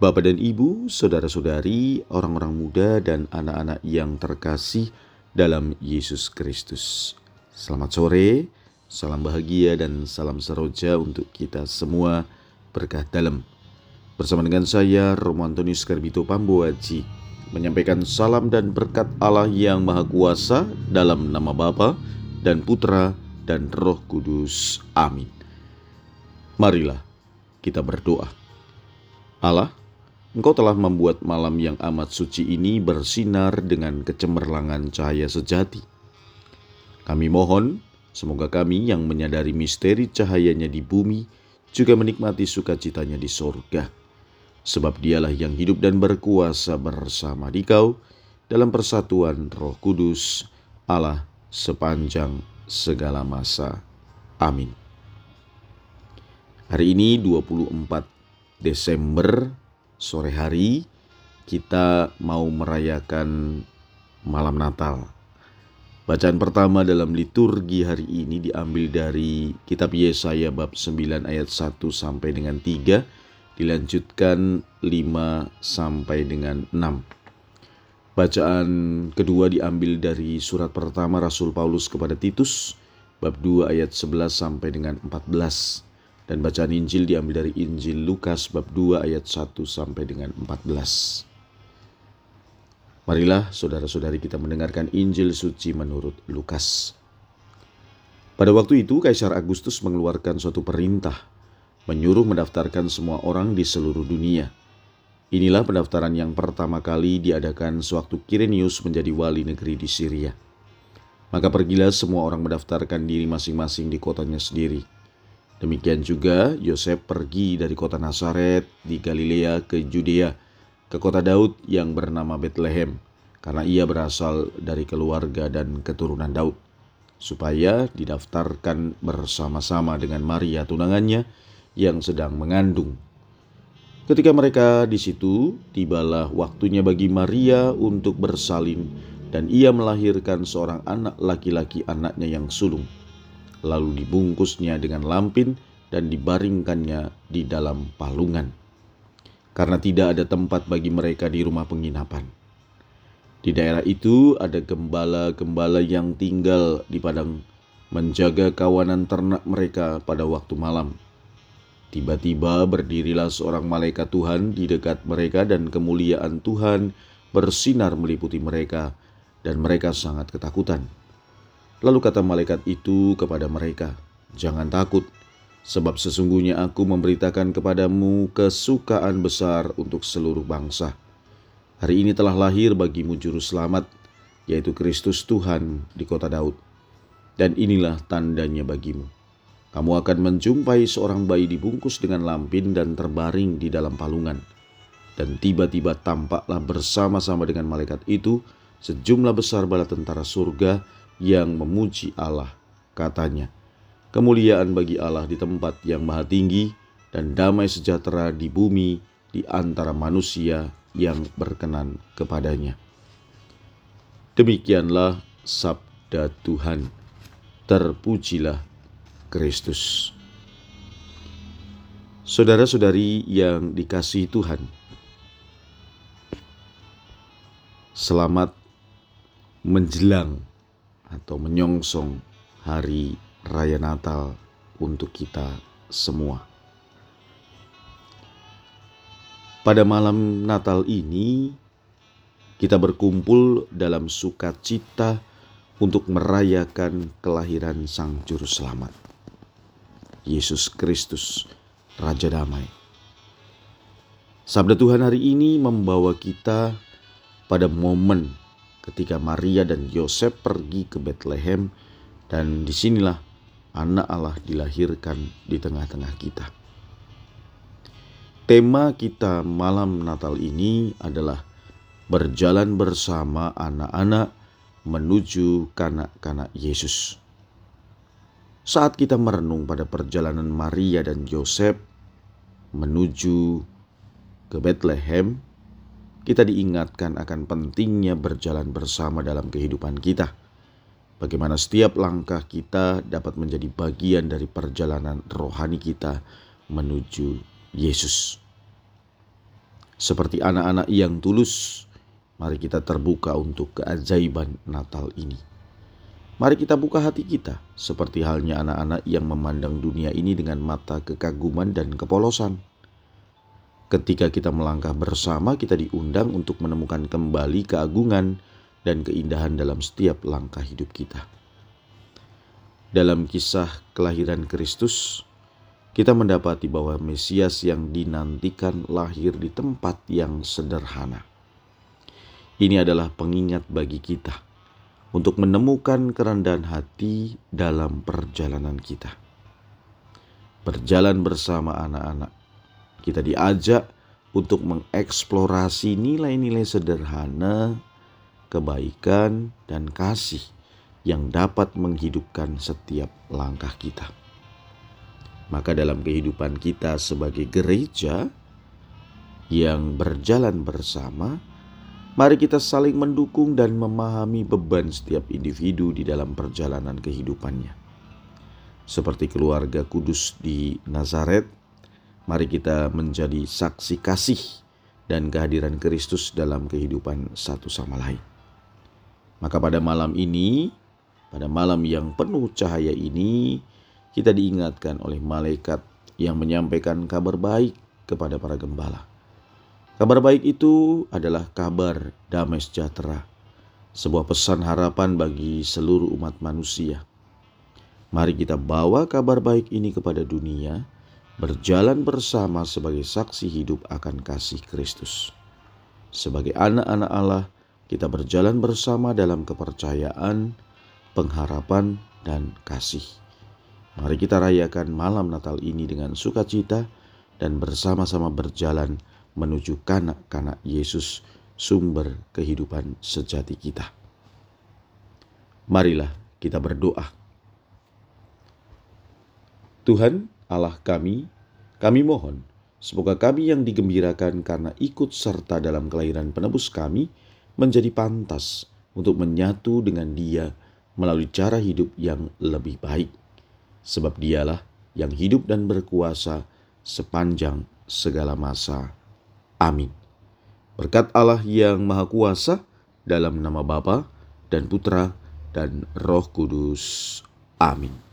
Bapak dan Ibu, saudara-saudari, orang-orang muda dan anak-anak yang terkasih dalam Yesus Kristus. Selamat sore, salam bahagia dan salam seroja untuk kita semua berkah dalam. Bersama dengan saya, Romo Antonius Karbito Pambuaji, menyampaikan salam dan berkat Allah yang Maha Kuasa dalam nama Bapa dan Putra dan Roh Kudus. Amin. Marilah kita berdoa. Allah, Engkau telah membuat malam yang amat suci ini bersinar dengan kecemerlangan cahaya sejati. Kami mohon, semoga kami yang menyadari misteri cahayanya di bumi juga menikmati sukacitanya di sorga. Sebab dialah yang hidup dan berkuasa bersama di kau dalam persatuan roh kudus, Allah sepanjang segala masa. Amin. Hari ini 24 Desember sore hari kita mau merayakan malam Natal. Bacaan pertama dalam liturgi hari ini diambil dari kitab Yesaya bab 9 ayat 1 sampai dengan 3, dilanjutkan 5 sampai dengan 6. Bacaan kedua diambil dari surat pertama Rasul Paulus kepada Titus bab 2 ayat 11 sampai dengan 14 dan bacaan Injil diambil dari Injil Lukas bab 2 ayat 1 sampai dengan 14. Marilah saudara-saudari kita mendengarkan Injil suci menurut Lukas. Pada waktu itu Kaisar Agustus mengeluarkan suatu perintah menyuruh mendaftarkan semua orang di seluruh dunia. Inilah pendaftaran yang pertama kali diadakan sewaktu Kirenius menjadi wali negeri di Syria. Maka pergilah semua orang mendaftarkan diri masing-masing di kotanya sendiri. Demikian juga Yosef pergi dari kota Nazaret di Galilea ke Judea, ke kota Daud yang bernama Bethlehem, karena ia berasal dari keluarga dan keturunan Daud, supaya didaftarkan bersama-sama dengan Maria tunangannya yang sedang mengandung. Ketika mereka di situ, tibalah waktunya bagi Maria untuk bersalin dan ia melahirkan seorang anak laki-laki anaknya yang sulung lalu dibungkusnya dengan lampin dan dibaringkannya di dalam palungan. Karena tidak ada tempat bagi mereka di rumah penginapan. Di daerah itu ada gembala-gembala yang tinggal di padang menjaga kawanan ternak mereka pada waktu malam. Tiba-tiba berdirilah seorang malaikat Tuhan di dekat mereka dan kemuliaan Tuhan bersinar meliputi mereka dan mereka sangat ketakutan. Lalu kata malaikat itu kepada mereka, "Jangan takut, sebab sesungguhnya aku memberitakan kepadamu kesukaan besar untuk seluruh bangsa. Hari ini telah lahir bagimu juru selamat, yaitu Kristus Tuhan di kota Daud. Dan inilah tandanya bagimu. Kamu akan menjumpai seorang bayi dibungkus dengan lampin dan terbaring di dalam palungan. Dan tiba-tiba tampaklah bersama-sama dengan malaikat itu sejumlah besar bala tentara surga yang memuji Allah. Katanya, kemuliaan bagi Allah di tempat yang maha tinggi dan damai sejahtera di bumi di antara manusia yang berkenan kepadanya. Demikianlah sabda Tuhan. Terpujilah Kristus. Saudara-saudari yang dikasihi Tuhan, selamat menjelang atau menyongsong hari raya Natal untuk kita semua. Pada malam Natal ini, kita berkumpul dalam sukacita untuk merayakan kelahiran Sang Juru Selamat, Yesus Kristus, Raja Damai. Sabda Tuhan hari ini membawa kita pada momen ketika Maria dan Yosef pergi ke Bethlehem dan di sinilah anak Allah dilahirkan di tengah-tengah kita. Tema kita malam Natal ini adalah berjalan bersama anak-anak menuju kanak-kanak Yesus. Saat kita merenung pada perjalanan Maria dan Yosef menuju ke Bethlehem, kita diingatkan akan pentingnya berjalan bersama dalam kehidupan kita. Bagaimana setiap langkah kita dapat menjadi bagian dari perjalanan rohani kita menuju Yesus. Seperti anak-anak yang tulus, mari kita terbuka untuk keajaiban Natal ini. Mari kita buka hati kita, seperti halnya anak-anak yang memandang dunia ini dengan mata kekaguman dan kepolosan. Ketika kita melangkah bersama, kita diundang untuk menemukan kembali keagungan dan keindahan dalam setiap langkah hidup kita. Dalam kisah kelahiran Kristus, kita mendapati bahwa Mesias yang dinantikan lahir di tempat yang sederhana. Ini adalah pengingat bagi kita untuk menemukan kerendahan hati dalam perjalanan kita. Berjalan bersama anak-anak, kita diajak untuk mengeksplorasi nilai-nilai sederhana, kebaikan, dan kasih yang dapat menghidupkan setiap langkah kita. Maka dalam kehidupan kita sebagai gereja yang berjalan bersama, mari kita saling mendukung dan memahami beban setiap individu di dalam perjalanan kehidupannya. Seperti keluarga kudus di Nazaret, mari kita menjadi saksi kasih dan kehadiran Kristus dalam kehidupan satu sama lain. Maka pada malam ini, pada malam yang penuh cahaya ini, kita diingatkan oleh malaikat yang menyampaikan kabar baik kepada para gembala. Kabar baik itu adalah kabar damai sejahtera, sebuah pesan harapan bagi seluruh umat manusia. Mari kita bawa kabar baik ini kepada dunia, berjalan bersama sebagai saksi hidup akan kasih Kristus. Sebagai anak-anak Allah, kita berjalan bersama dalam kepercayaan, pengharapan, dan kasih. Mari kita rayakan malam Natal ini dengan sukacita dan bersama-sama berjalan menuju kanak-kanak Yesus, sumber kehidupan sejati kita. Marilah kita berdoa. Tuhan Allah kami, kami mohon semoga kami yang digembirakan karena ikut serta dalam kelahiran penebus kami menjadi pantas untuk menyatu dengan Dia melalui cara hidup yang lebih baik sebab dialah yang hidup dan berkuasa sepanjang segala masa. Amin. Berkat Allah yang Maha Kuasa, dalam nama Bapa dan Putra dan Roh Kudus. Amin.